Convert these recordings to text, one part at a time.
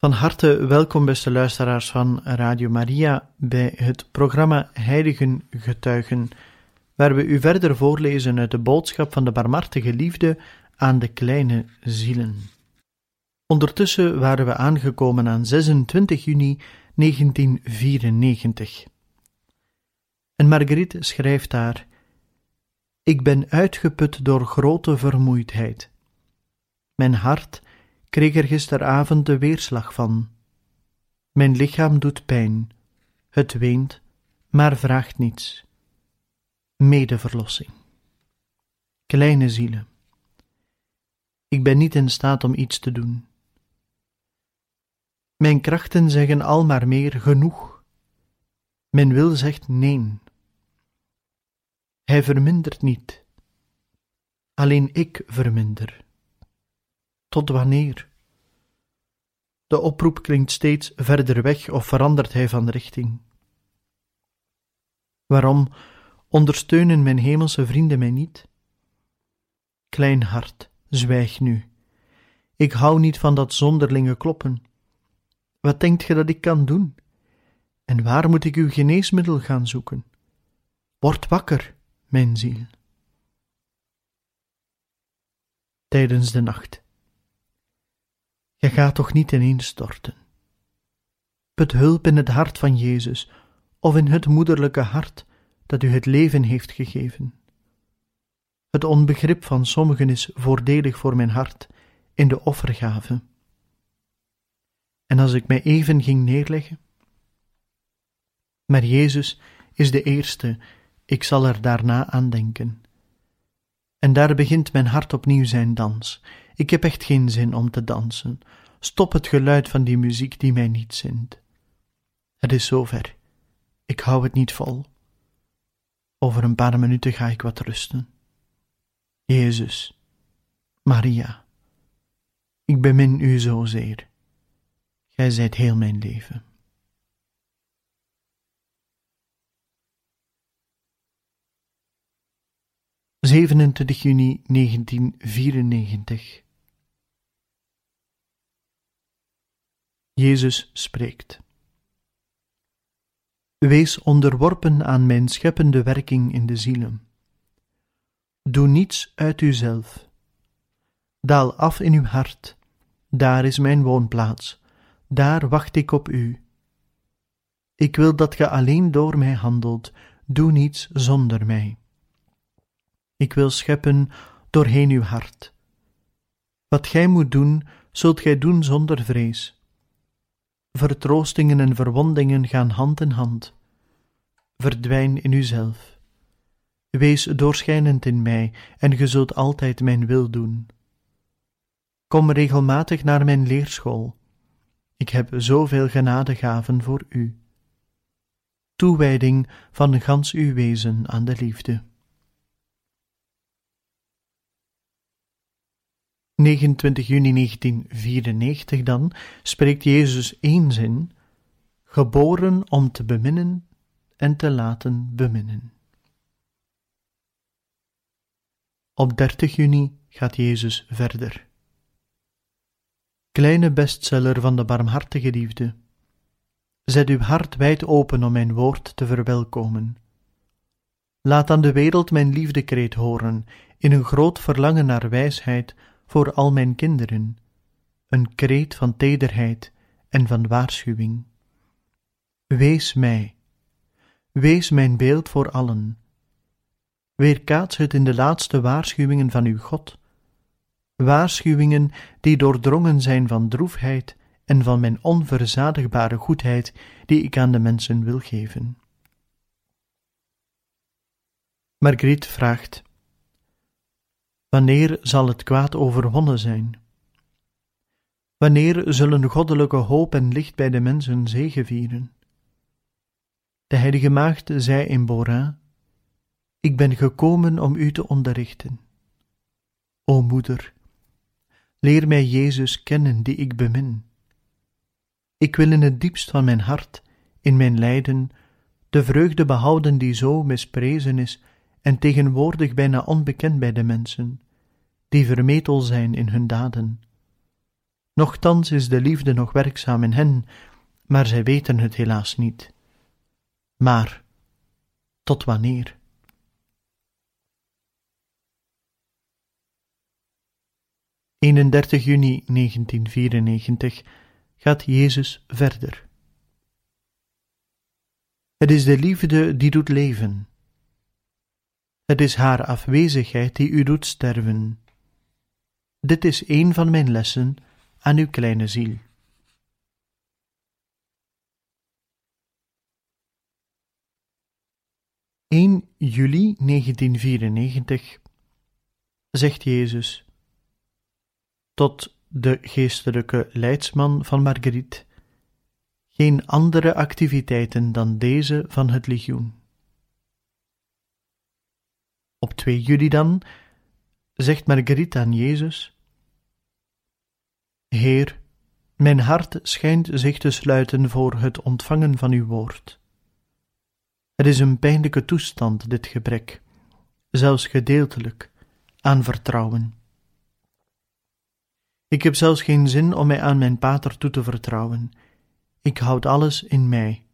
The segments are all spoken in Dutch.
Van harte welkom, beste luisteraars van Radio Maria, bij het programma Heiligen Getuigen, waar we u verder voorlezen uit de boodschap van de barmhartige liefde aan de kleine zielen. Ondertussen waren we aangekomen aan 26 juni 1994. En Marguerite schrijft daar: Ik ben uitgeput door grote vermoeidheid. Mijn hart kreeg er gisteravond de weerslag van. Mijn lichaam doet pijn, het weent, maar vraagt niets. Medeverlossing. Kleine zielen. Ik ben niet in staat om iets te doen. Mijn krachten zeggen al maar meer genoeg. Mijn wil zegt nee. Hij vermindert niet. Alleen ik verminder. Tot wanneer? De oproep klinkt steeds verder weg of verandert hij van richting. Waarom ondersteunen mijn hemelse vrienden mij niet? Klein hart, zwijg nu. Ik hou niet van dat zonderlinge kloppen. Wat denkt ge dat ik kan doen? En waar moet ik uw geneesmiddel gaan zoeken? Word wakker, mijn ziel. Tijdens de nacht. Je gaat toch niet ineenstorten. Put hulp in het hart van Jezus, of in het moederlijke hart dat u het leven heeft gegeven. Het onbegrip van sommigen is voordelig voor mijn hart in de offergave. En als ik mij even ging neerleggen? Maar Jezus is de eerste, ik zal er daarna aan denken. En daar begint mijn hart opnieuw zijn dans. Ik heb echt geen zin om te dansen. Stop het geluid van die muziek die mij niet zint. Het is zover. Ik hou het niet vol. Over een paar minuten ga ik wat rusten. Jezus, Maria, ik bemin u zozeer. Gij zijt heel mijn leven. 27 juni 1994 Jezus spreekt. Wees onderworpen aan mijn scheppende werking in de zielen. Doe niets uit uzelf. Daal af in uw hart, daar is mijn woonplaats, daar wacht ik op u. Ik wil dat ge alleen door mij handelt, doe niets zonder mij. Ik wil scheppen doorheen uw hart. Wat gij moet doen, zult gij doen zonder vrees. Vertroostingen en verwondingen gaan hand in hand. Verdwijn in uzelf. Wees doorschijnend in mij, en ge zult altijd mijn wil doen. Kom regelmatig naar mijn leerschool. Ik heb zoveel genadegaven voor u. Toewijding van gans uw wezen aan de liefde. 29 juni 1994 dan spreekt Jezus één zin: geboren om te beminnen en te laten beminnen. Op 30 juni gaat Jezus verder. Kleine bestseller van de barmhartige liefde. Zet uw hart wijd open om mijn woord te verwelkomen. Laat aan de wereld mijn liefdekreet horen, in een groot verlangen naar wijsheid voor al mijn kinderen, een kreet van tederheid en van waarschuwing. Wees mij, wees mijn beeld voor allen. Weerkaats het in de laatste waarschuwingen van uw God, waarschuwingen die doordrongen zijn van droefheid en van mijn onverzadigbare goedheid die ik aan de mensen wil geven. Margriet vraagt: Wanneer zal het kwaad overwonnen zijn? Wanneer zullen goddelijke hoop en licht bij de mensen zegevieren? De heilige maagd zei in Bora: Ik ben gekomen om u te onderrichten. O moeder, leer mij Jezus kennen die ik bemin. Ik wil in het diepst van mijn hart, in mijn lijden, de vreugde behouden die zo misprezen is en tegenwoordig bijna onbekend bij de mensen, die vermetel zijn in hun daden. Nochtans is de liefde nog werkzaam in hen, maar zij weten het helaas niet. Maar tot wanneer? ...31 juni 1994 gaat Jezus verder. Het is de liefde die doet leven. Het is haar afwezigheid die u doet sterven. Dit is een van mijn lessen aan uw kleine ziel. ...1 juli 1994 zegt Jezus tot de geestelijke leidsman van Marguerite geen andere activiteiten dan deze van het legioen. Op 2 juli dan zegt Marguerite aan Jezus: Heer, mijn hart schijnt zich te sluiten voor het ontvangen van uw woord. Het is een pijnlijke toestand, dit gebrek, zelfs gedeeltelijk, aan vertrouwen. Ik heb zelfs geen zin om mij aan mijn pater toe te vertrouwen. Ik houd alles in mij.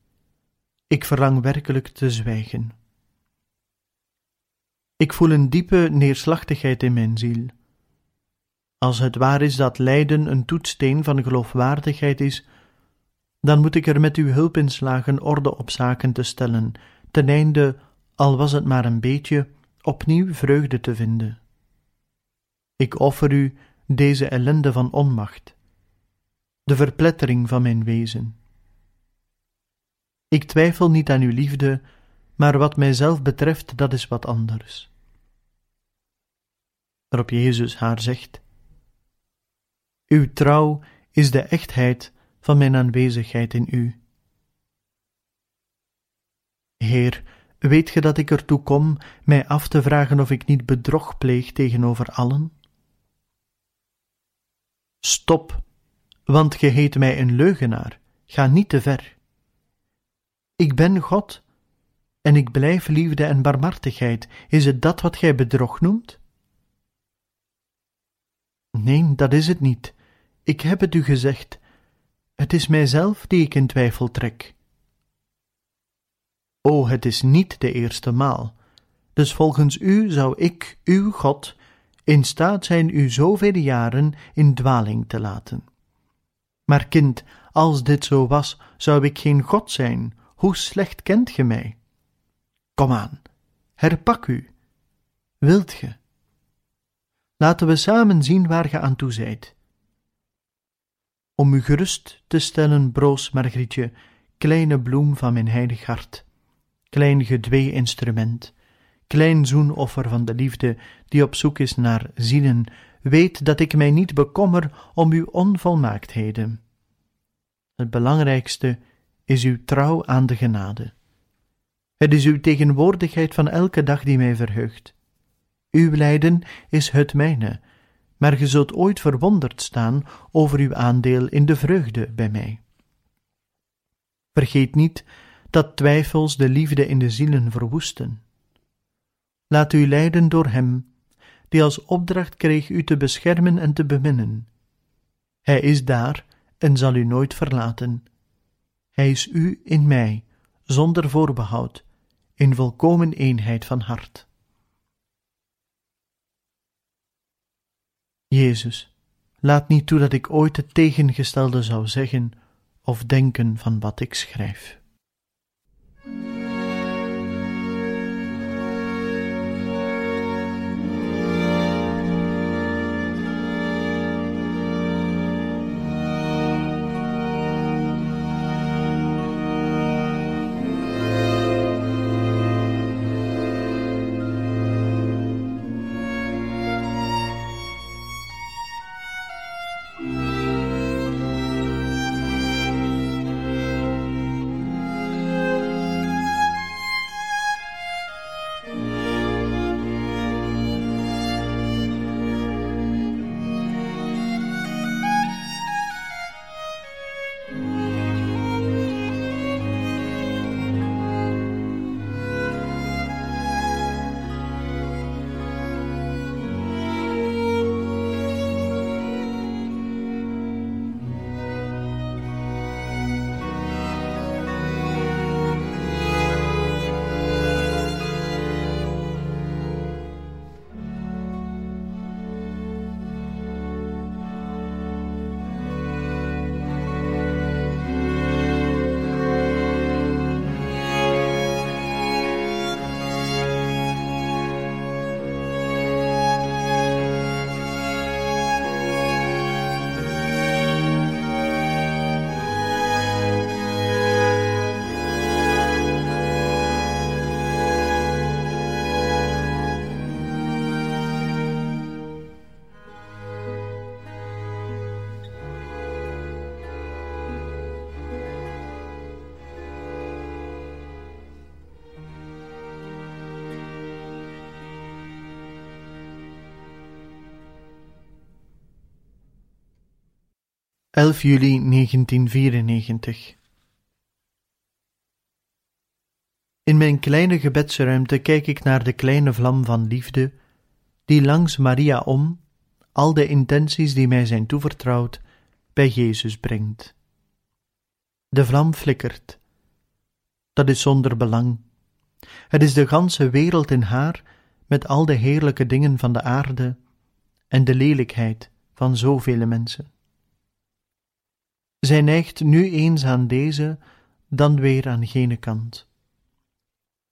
Ik verlang werkelijk te zwijgen. Ik voel een diepe neerslachtigheid in mijn ziel. Als het waar is dat lijden een toetssteen van geloofwaardigheid is, dan moet ik er met uw hulp in slagen orde op zaken te stellen, ten einde, al was het maar een beetje, opnieuw vreugde te vinden. Ik offer u deze ellende van onmacht, de verplettering van mijn wezen. Ik twijfel niet aan uw liefde, maar wat mijzelf betreft, dat is wat anders. Waarop Jezus haar zegt: Uw trouw is de echtheid van mijn aanwezigheid in u. Heer, weet ge dat ik ertoe kom mij af te vragen of ik niet bedrog pleeg tegenover allen? Stop, want ge heet mij een leugenaar, ga niet te ver. Ik ben God, en ik blijf liefde en barmhartigheid. Is het dat wat gij bedrog noemt? Nee, dat is het niet. Ik heb het u gezegd. Het is mijzelf die ik in twijfel trek. O, het is niet de eerste maal. Dus volgens u zou ik, uw God, in staat zijn u zoveel jaren in dwaling te laten. Maar kind, als dit zo was, zou ik geen God zijn. Hoe slecht kent ge mij? Kom aan, herpak u. Wilt ge? Laten we samen zien waar ge aan toe zijt. Om u gerust te stellen, broos Margrietje, kleine bloem van mijn heilig hart, klein gedwee instrument, klein zoenoffer van de liefde die op zoek is naar zielen, weet dat ik mij niet bekommer om uw onvolmaaktheden. Het belangrijkste is uw trouw aan de genade. Het is uw tegenwoordigheid van elke dag die mij verheugt. Uw lijden is het mijne, maar ge zult ooit verwonderd staan over uw aandeel in de vreugde bij mij. Vergeet niet dat twijfels de liefde in de zielen verwoesten. Laat u leiden door Hem, die als opdracht kreeg u te beschermen en te beminnen. Hij is daar en zal u nooit verlaten. Hij is u in mij, zonder voorbehoud, in volkomen eenheid van hart. Jezus, laat niet toe dat ik ooit het tegengestelde zou zeggen of denken van wat ik schrijf. 11 juli 1994 In mijn kleine gebedsruimte kijk ik naar de kleine vlam van liefde die langs Maria om al de intenties die mij zijn toevertrouwd bij Jezus brengt. De vlam flikkert. Dat is zonder belang. Het is de ganse wereld in haar met al de heerlijke dingen van de aarde en de lelijkheid van zoveel mensen. Zij neigt nu eens aan deze, dan weer aan gene kant.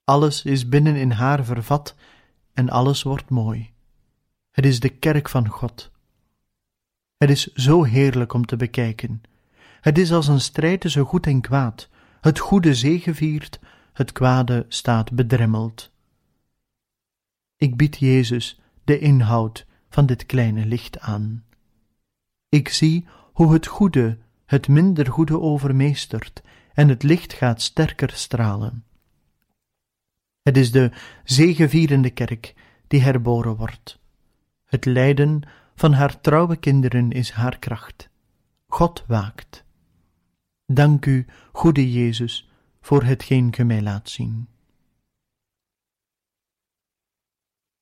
Alles is binnen in haar vervat en alles wordt mooi. Het is de kerk van God. Het is zo heerlijk om te bekijken. Het is als een strijd tussen goed en kwaad. Het goede zegeviert, het kwade staat bedremmeld. Ik bied Jezus de inhoud van dit kleine licht aan. Ik zie hoe het goede het minder goede overmeestert en het licht gaat sterker stralen. Het is de zegevierende kerk die herboren wordt. Het lijden van haar trouwe kinderen is haar kracht. God waakt. Dank u, goede Jezus, voor hetgeen ge mij laat zien.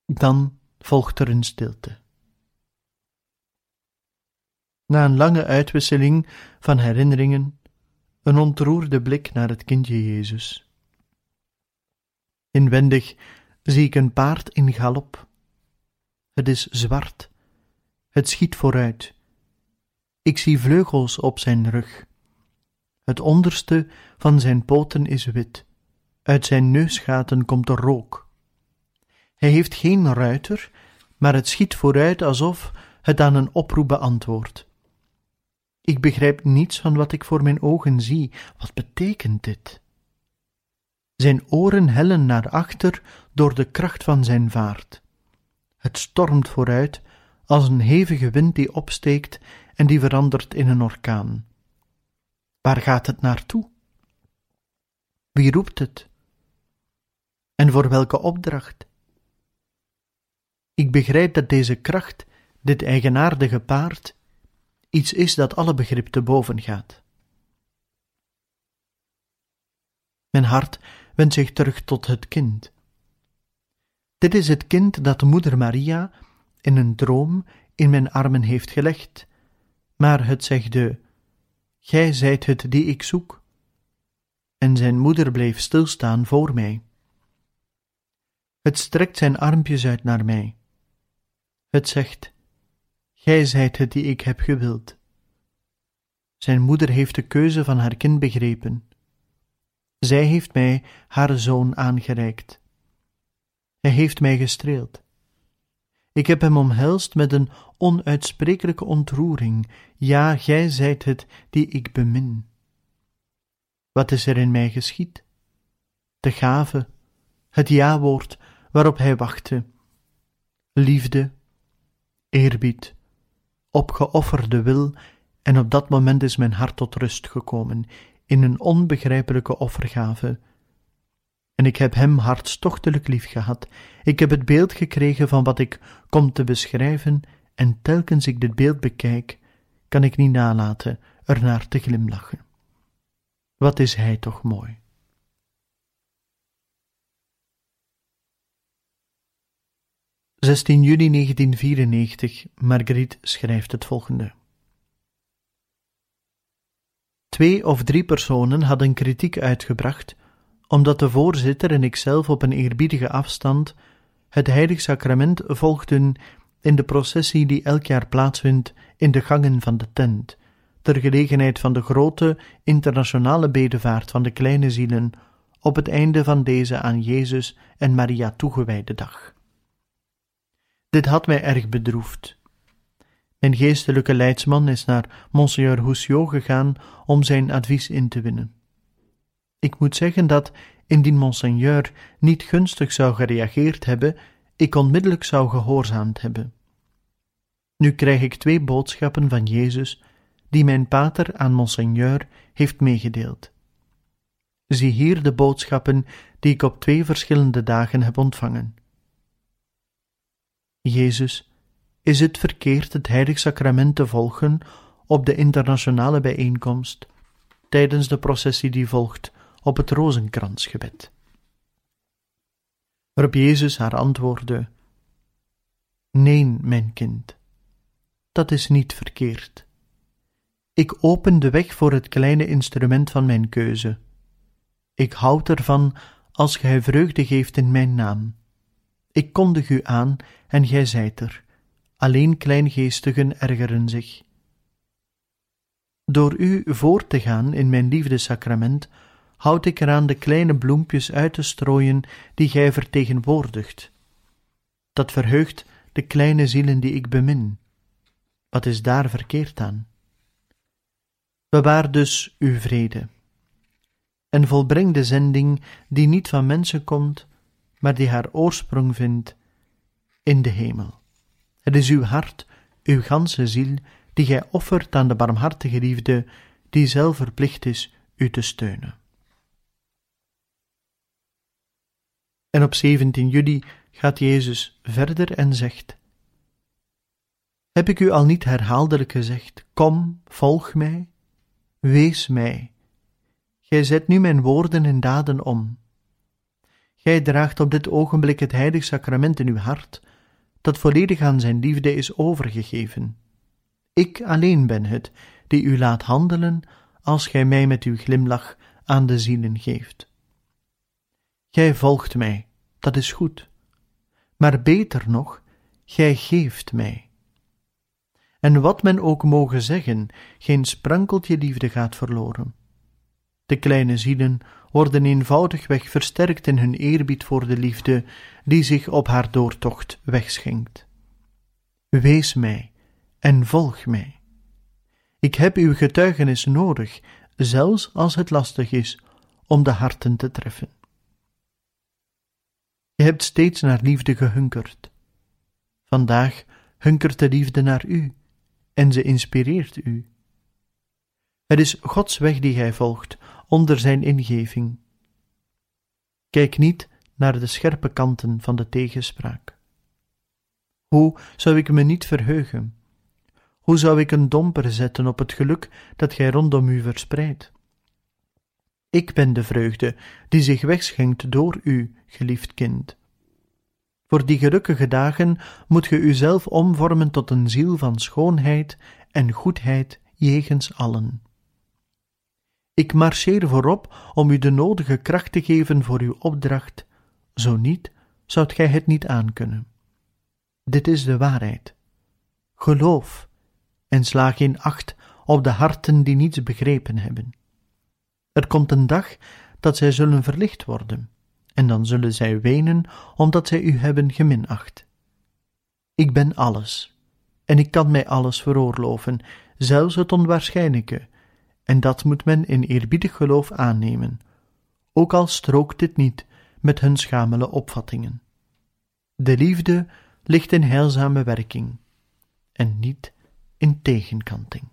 Dan volgt er een stilte. Na een lange uitwisseling van herinneringen, een ontroerde blik naar het kindje Jezus. Inwendig zie ik een paard in galop. Het is zwart. Het schiet vooruit. Ik zie vleugels op zijn rug. Het onderste van zijn poten is wit. Uit zijn neusgaten komt er rook. Hij heeft geen ruiter, maar het schiet vooruit alsof het aan een oproep beantwoordt. Ik begrijp niets van wat ik voor mijn ogen zie. Wat betekent dit? Zijn oren hellen naar achter door de kracht van zijn vaart. Het stormt vooruit als een hevige wind die opsteekt en die verandert in een orkaan. Waar gaat het naartoe? Wie roept het? En voor welke opdracht? Ik begrijp dat deze kracht, dit eigenaardige paard, iets is dat alle begrip te boven gaat. Mijn hart wendt zich terug tot het kind. Dit is het kind dat moeder Maria in een droom in mijn armen heeft gelegd, maar het zegde: Gij zijt het die ik zoek. En zijn moeder bleef stilstaan voor mij. Het strekt zijn armpjes uit naar mij. Het zegt: Gij zijt het die ik heb gewild. Zijn moeder heeft de keuze van haar kind begrepen. Zij heeft mij haar zoon aangereikt. Hij heeft mij gestreeld. Ik heb hem omhelst met een onuitsprekelijke ontroering. Ja, gij zijt het die ik bemin. Wat is er in mij geschied? De gave, het ja-woord waarop hij wachtte. Liefde, eerbied, opgeofferde wil, en op dat moment is mijn hart tot rust gekomen in een onbegrijpelijke offergave. En ik heb hem hartstochtelijk lief gehad. Ik heb het beeld gekregen van wat ik kom te beschrijven, en telkens ik dit beeld bekijk, kan ik niet nalaten ernaar te glimlachen. Wat is hij toch mooi! 16 juli 1994, Marguerite schrijft het volgende. Twee of drie personen hadden kritiek uitgebracht, omdat de voorzitter en ikzelf op een eerbiedige afstand het heilig sacrament volgden in de processie die elk jaar plaatsvindt in de gangen van de tent, ter gelegenheid van de grote internationale bedevaart van de kleine zielen op het einde van deze aan Jezus en Maria toegewijde dag. Dit had mij erg bedroefd. Mijn geestelijke leidsman is naar Monseigneur Houssiot gegaan om zijn advies in te winnen. Ik moet zeggen dat, indien Monseigneur niet gunstig zou gereageerd hebben, ik onmiddellijk zou gehoorzaamd hebben. Nu krijg ik twee boodschappen van Jezus die mijn pater aan Monseigneur heeft meegedeeld. Zie hier de boodschappen die ik op twee verschillende dagen heb ontvangen. Jezus, is het verkeerd het heilig sacrament te volgen op de internationale bijeenkomst, tijdens de processie die volgt op het rozenkransgebed. Waarop Jezus haar antwoordde: Nee, mijn kind, dat is niet verkeerd. Ik open de weg voor het kleine instrument van mijn keuze. Ik houd ervan als gij vreugde geeft in mijn naam. Ik kondig u aan en gij zijt er. Alleen kleingeestigen ergeren zich. Door u voor te gaan in mijn liefdesacrament, houd ik eraan de kleine bloempjes uit te strooien die gij vertegenwoordigt. Dat verheugt de kleine zielen die ik bemin. Wat is daar verkeerd aan? Bewaar dus uw vrede en volbreng de zending die niet van mensen komt, maar die haar oorsprong vindt in de hemel. Het is uw hart, uw ganse ziel, die gij offert aan de barmhartige liefde, die zelf verplicht is u te steunen. En op 17 juli gaat Jezus verder en zegt: Heb ik u al niet herhaaldelijk gezegd: Kom, volg mij, wees mij. Gij zet nu mijn woorden en daden om. Gij draagt op dit ogenblik het heilig sacrament in uw hart, dat volledig aan zijn liefde is overgegeven. Ik alleen ben het die u laat handelen als gij mij met uw glimlach aan de zielen geeft. Gij volgt mij, dat is goed, maar beter nog, gij geeft mij. En wat men ook mogen zeggen, geen sprankeltje liefde gaat verloren. De kleine zielen worden eenvoudigweg versterkt in hun eerbied voor de liefde die zich op haar doortocht wegschenkt. Wees mij en volg mij. Ik heb uw getuigenis nodig, zelfs als het lastig is om de harten te treffen. Je hebt steeds naar liefde gehunkerd. Vandaag hunkert de liefde naar u en ze inspireert u. Het is Gods weg die gij volgt, onder zijn ingeving. Kijk niet naar de scherpe kanten van de tegenspraak. Hoe zou ik me niet verheugen? Hoe zou ik een domper zetten op het geluk dat gij rondom u verspreidt? Ik ben de vreugde die zich wegschenkt door u, geliefd kind. Voor die gelukkige dagen moet ge uzelf omvormen tot een ziel van schoonheid en goedheid jegens allen. Ik marcheer voorop om u de nodige kracht te geven voor uw opdracht, zo niet, zoudt gij het niet aankunnen. Dit is de waarheid. Geloof en sla geen acht op de harten die niets begrepen hebben. Er komt een dag dat zij zullen verlicht worden, en dan zullen zij wenen omdat zij u hebben geminacht. Ik ben alles, en ik kan mij alles veroorloven, zelfs het onwaarschijnlijke, en dat moet men in eerbiedig geloof aannemen, ook al strookt dit niet met hun schamele opvattingen. De liefde ligt in heilzame werking en niet in tegenkanting.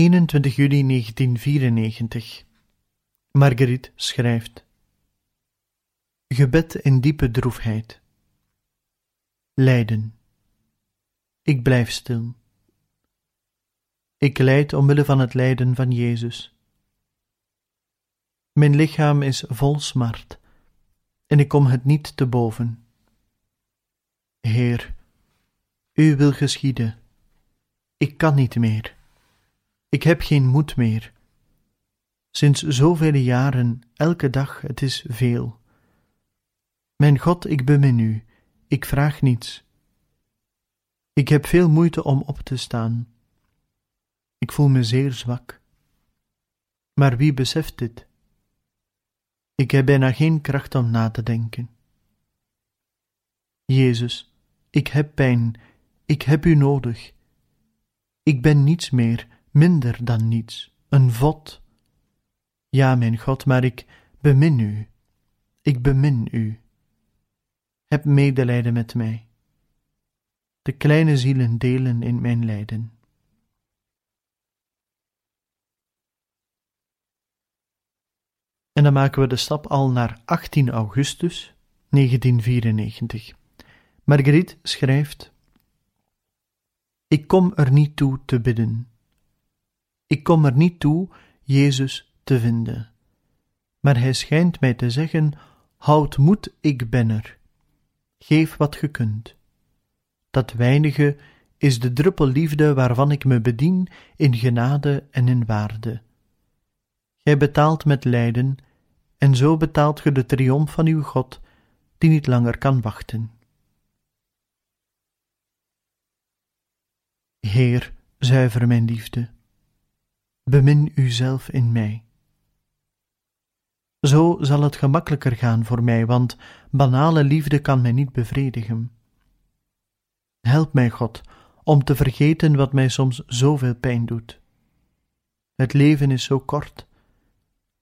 21 juli 1994. Marguerite schrijft: Gebed in diepe droefheid. Lijden. Ik blijf stil. Ik lijd omwille van het lijden van Jezus. Mijn lichaam is vol smart en ik kom het niet te boven. Heer, U wil geschieden. Ik kan niet meer. Ik heb geen moed meer. Sinds zoveel jaren, elke dag, het is veel. Mijn God, ik bemin U, ik vraag niets. Ik heb veel moeite om op te staan. Ik voel me zeer zwak. Maar wie beseft dit? Ik heb bijna geen kracht om na te denken. Jezus, ik heb pijn, ik heb U nodig. Ik ben niets meer, minder dan niets, een vod. Ja, mijn God, maar ik bemin U, ik bemin U. Heb medelijden met mij. De kleine zielen delen in mijn lijden. En dan maken we de stap al naar 18 augustus 1994. Marguerite schrijft: Ik kom er niet toe te bidden. Ik kom er niet toe Jezus te vinden. Maar hij schijnt mij te zeggen: Houd moed, ik ben er. Geef wat ge kunt. Dat weinige is de druppel liefde waarvan ik me bedien in genade en in waarde. Gij betaalt met lijden, en zo betaalt ge de triomf van uw God, die niet langer kan wachten. Heer, zuiver mijn liefde, bemin uzelf in mij. Zo zal het gemakkelijker gaan voor mij, want banale liefde kan mij niet bevredigen. Help mij, God, om te vergeten wat mij soms zoveel pijn doet. Het leven is zo kort,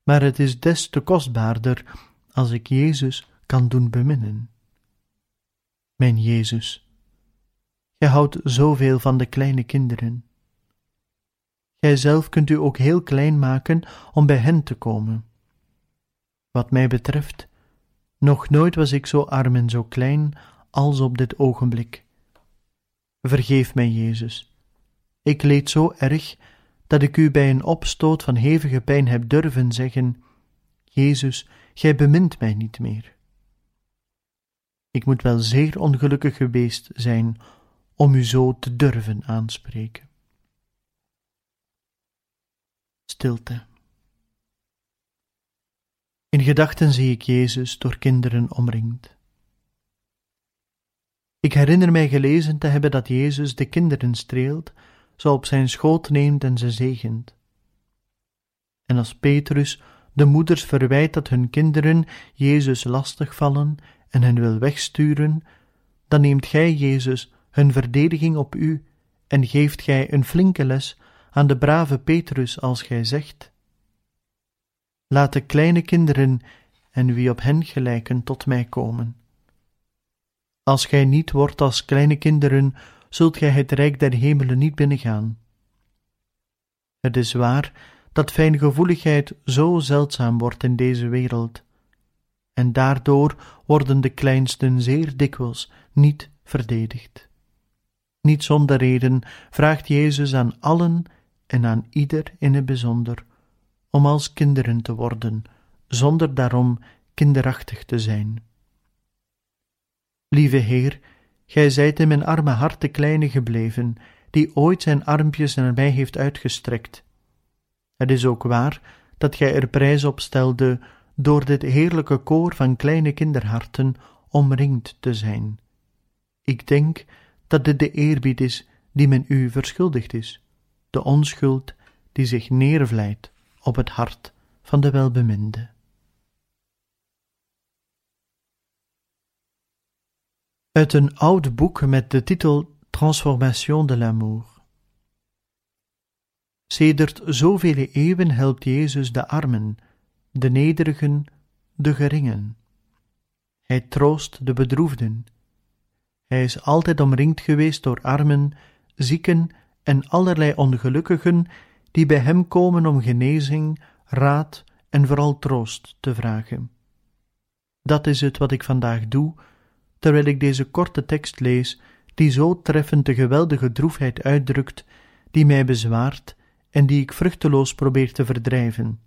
maar het is des te kostbaarder als ik Jezus kan doen beminnen. Mijn Jezus, gij houdt zoveel van de kleine kinderen. Gij zelf kunt u ook heel klein maken om bij hen te komen. Wat mij betreft, nog nooit was ik zo arm en zo klein als op dit ogenblik. Vergeef mij, Jezus. Ik leed zo erg dat ik u bij een opstoot van hevige pijn heb durven zeggen: Jezus, gij bemint mij niet meer. Ik moet wel zeer ongelukkig geweest zijn om u zo te durven aanspreken. Stilte. In gedachten zie ik Jezus door kinderen omringd. Ik herinner mij gelezen te hebben dat Jezus de kinderen streelt, ze op zijn schoot neemt en ze zegent. En als Petrus de moeders verwijt dat hun kinderen Jezus lastig vallen en hen wil wegsturen, dan neemt gij, Jezus, hun verdediging op u en geeft gij een flinke les aan de brave Petrus als gij zegt: Laat de kleine kinderen en wie op hen gelijken tot mij komen. Als gij niet wordt als kleine kinderen, zult gij het rijk der hemelen niet binnengaan. Het is waar dat fijngevoeligheid zo zeldzaam wordt in deze wereld, en daardoor worden de kleinsten zeer dikwijls niet verdedigd. Niet zonder reden vraagt Jezus aan allen en aan ieder in het bijzonder om als kinderen te worden, zonder daarom kinderachtig te zijn. Lieve Heer, Gij zijt in mijn arme hart de kleine gebleven, die ooit zijn armpjes naar mij heeft uitgestrekt. Het is ook waar dat gij er prijs op stelde door dit heerlijke koor van kleine kinderharten omringd te zijn. Ik denk dat dit de eerbied is die men u verschuldigd is, de onschuld die zich neervlijt op het hart van de welbeminde. Uit een oud boek met de titel Transformation de l'amour. Sedert zoveel eeuwen helpt Jezus de armen, de nederigen, de geringen. Hij troost de bedroefden. Hij is altijd omringd geweest door armen, zieken en allerlei ongelukkigen die bij Hem komen om genezing, raad en vooral troost te vragen. Dat is het wat ik vandaag doe, terwijl ik deze korte tekst lees, die zo treffend de geweldige droefheid uitdrukt, die mij bezwaart en die ik vruchteloos probeer te verdrijven.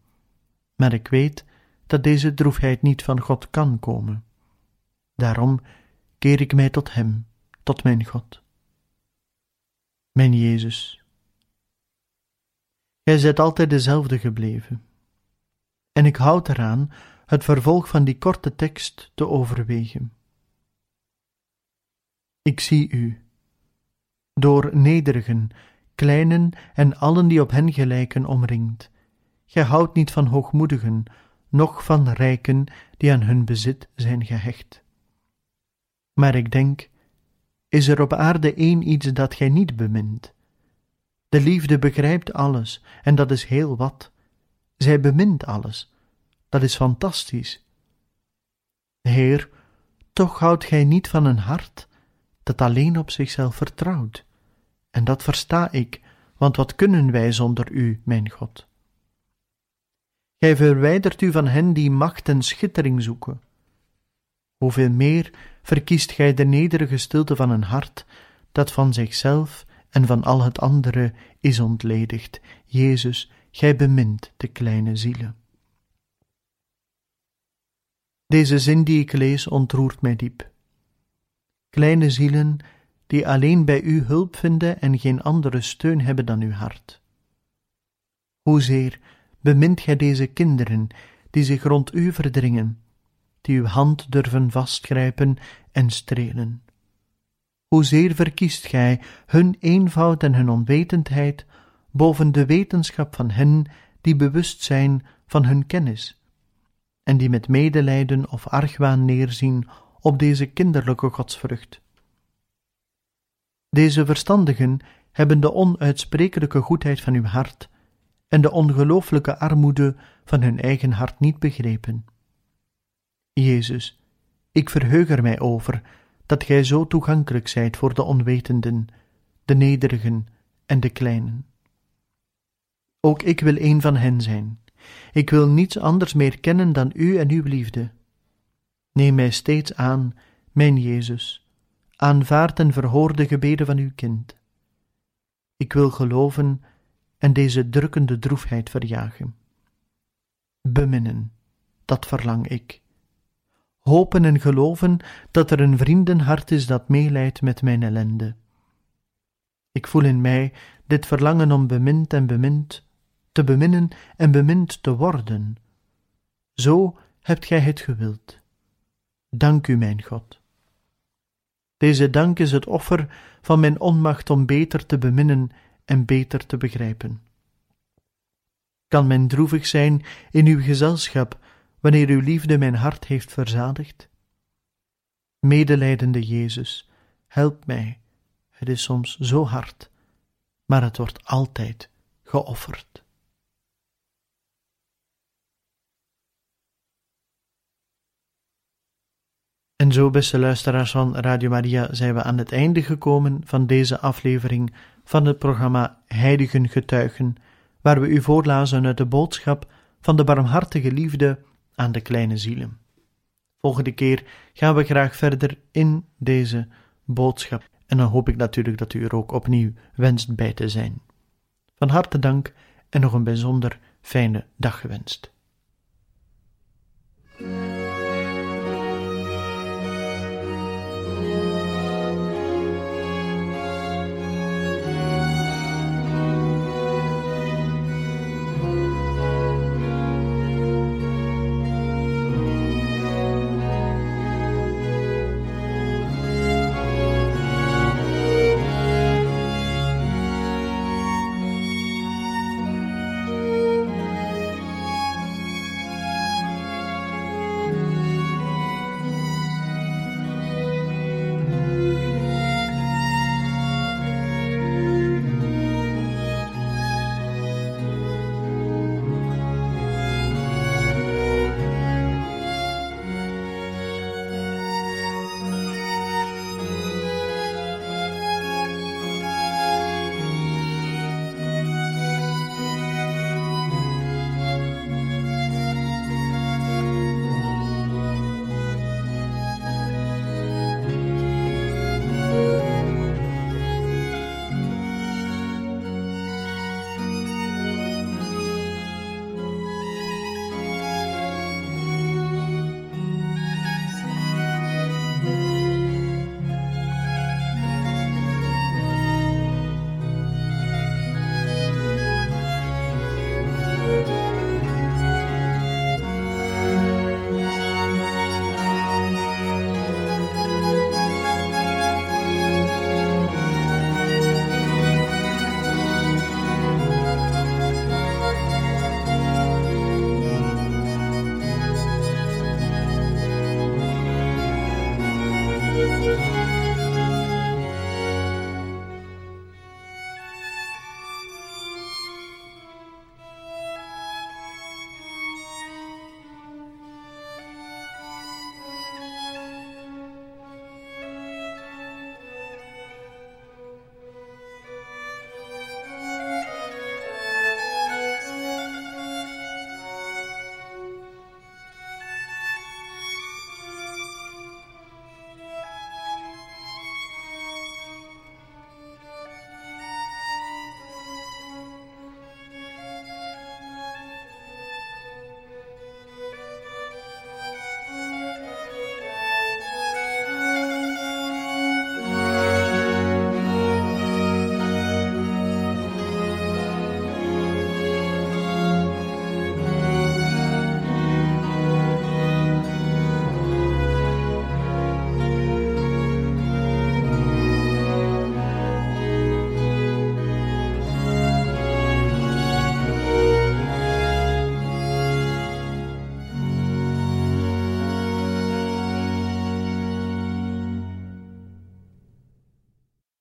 Maar ik weet dat deze droefheid niet van God kan komen. Daarom keer ik mij tot Hem, tot mijn God. Mijn Jezus, Gij zijt altijd dezelfde gebleven. En ik houd eraan het vervolg van die korte tekst te overwegen. Ik zie u, door nederigen, kleinen en allen die op hen gelijken omringd. Gij houdt niet van hoogmoedigen, noch van rijken die aan hun bezit zijn gehecht. Maar ik denk, is er op aarde één iets dat gij niet bemint? De liefde begrijpt alles, en dat is heel wat. Zij bemint alles, dat is fantastisch. Heer, toch houdt gij niet van een hart dat alleen op zichzelf vertrouwt. En dat versta ik, want wat kunnen wij zonder u, mijn God? Gij verwijdert u van hen die macht en schittering zoeken. Hoeveel meer verkiest gij de nederige stilte van een hart dat van zichzelf en van al het andere is ontledigd. Jezus, gij bemint de kleine zielen. Deze zin die ik lees ontroert mij diep. Kleine zielen die alleen bij u hulp vinden en geen andere steun hebben dan uw hart. Hoezeer bemint gij deze kinderen die zich rond u verdringen, die uw hand durven vastgrijpen en strelen. Hoezeer verkiest gij hun eenvoud en hun onwetendheid boven de wetenschap van hen die bewust zijn van hun kennis, en die met medelijden of argwaan neerzien op deze kinderlijke godsvrucht. Deze verstandigen hebben de onuitsprekelijke goedheid van uw hart en de ongelooflijke armoede van hun eigen hart niet begrepen. Jezus, ik verheug er mij over dat gij zo toegankelijk zijt voor de onwetenden, de nederigen en de kleinen. Ook ik wil een van hen zijn. Ik wil niets anders meer kennen dan u en uw liefde. Neem mij steeds aan, mijn Jezus, aanvaard en verhoor de gebeden van uw kind. Ik wil geloven en deze drukkende droefheid verjagen. Beminnen, dat verlang ik. Hopen en geloven dat er een vriendenhart is dat meelijdt met mijn ellende. Ik voel in mij dit verlangen om bemind en bemind, te beminnen en bemind te worden. Zo hebt gij het gewild. Dank u, mijn God. Deze dank is het offer van mijn onmacht om beter te beminnen en beter te begrijpen. Kan men droevig zijn in uw gezelschap wanneer uw liefde mijn hart heeft verzadigd? Medelijdende Jezus, help mij. Het is soms zo hard, maar het wordt altijd geofferd. En zo, beste luisteraars van Radio Maria, zijn we aan het einde gekomen van deze aflevering van het programma Heiligen Getuigen, waar we u voorlazen uit de boodschap van de barmhartige liefde aan de kleine zielen. Volgende keer gaan we graag verder in deze boodschap en dan hoop ik natuurlijk dat u er ook opnieuw wenst bij te zijn. Van harte dank en nog een bijzonder fijne dag gewenst.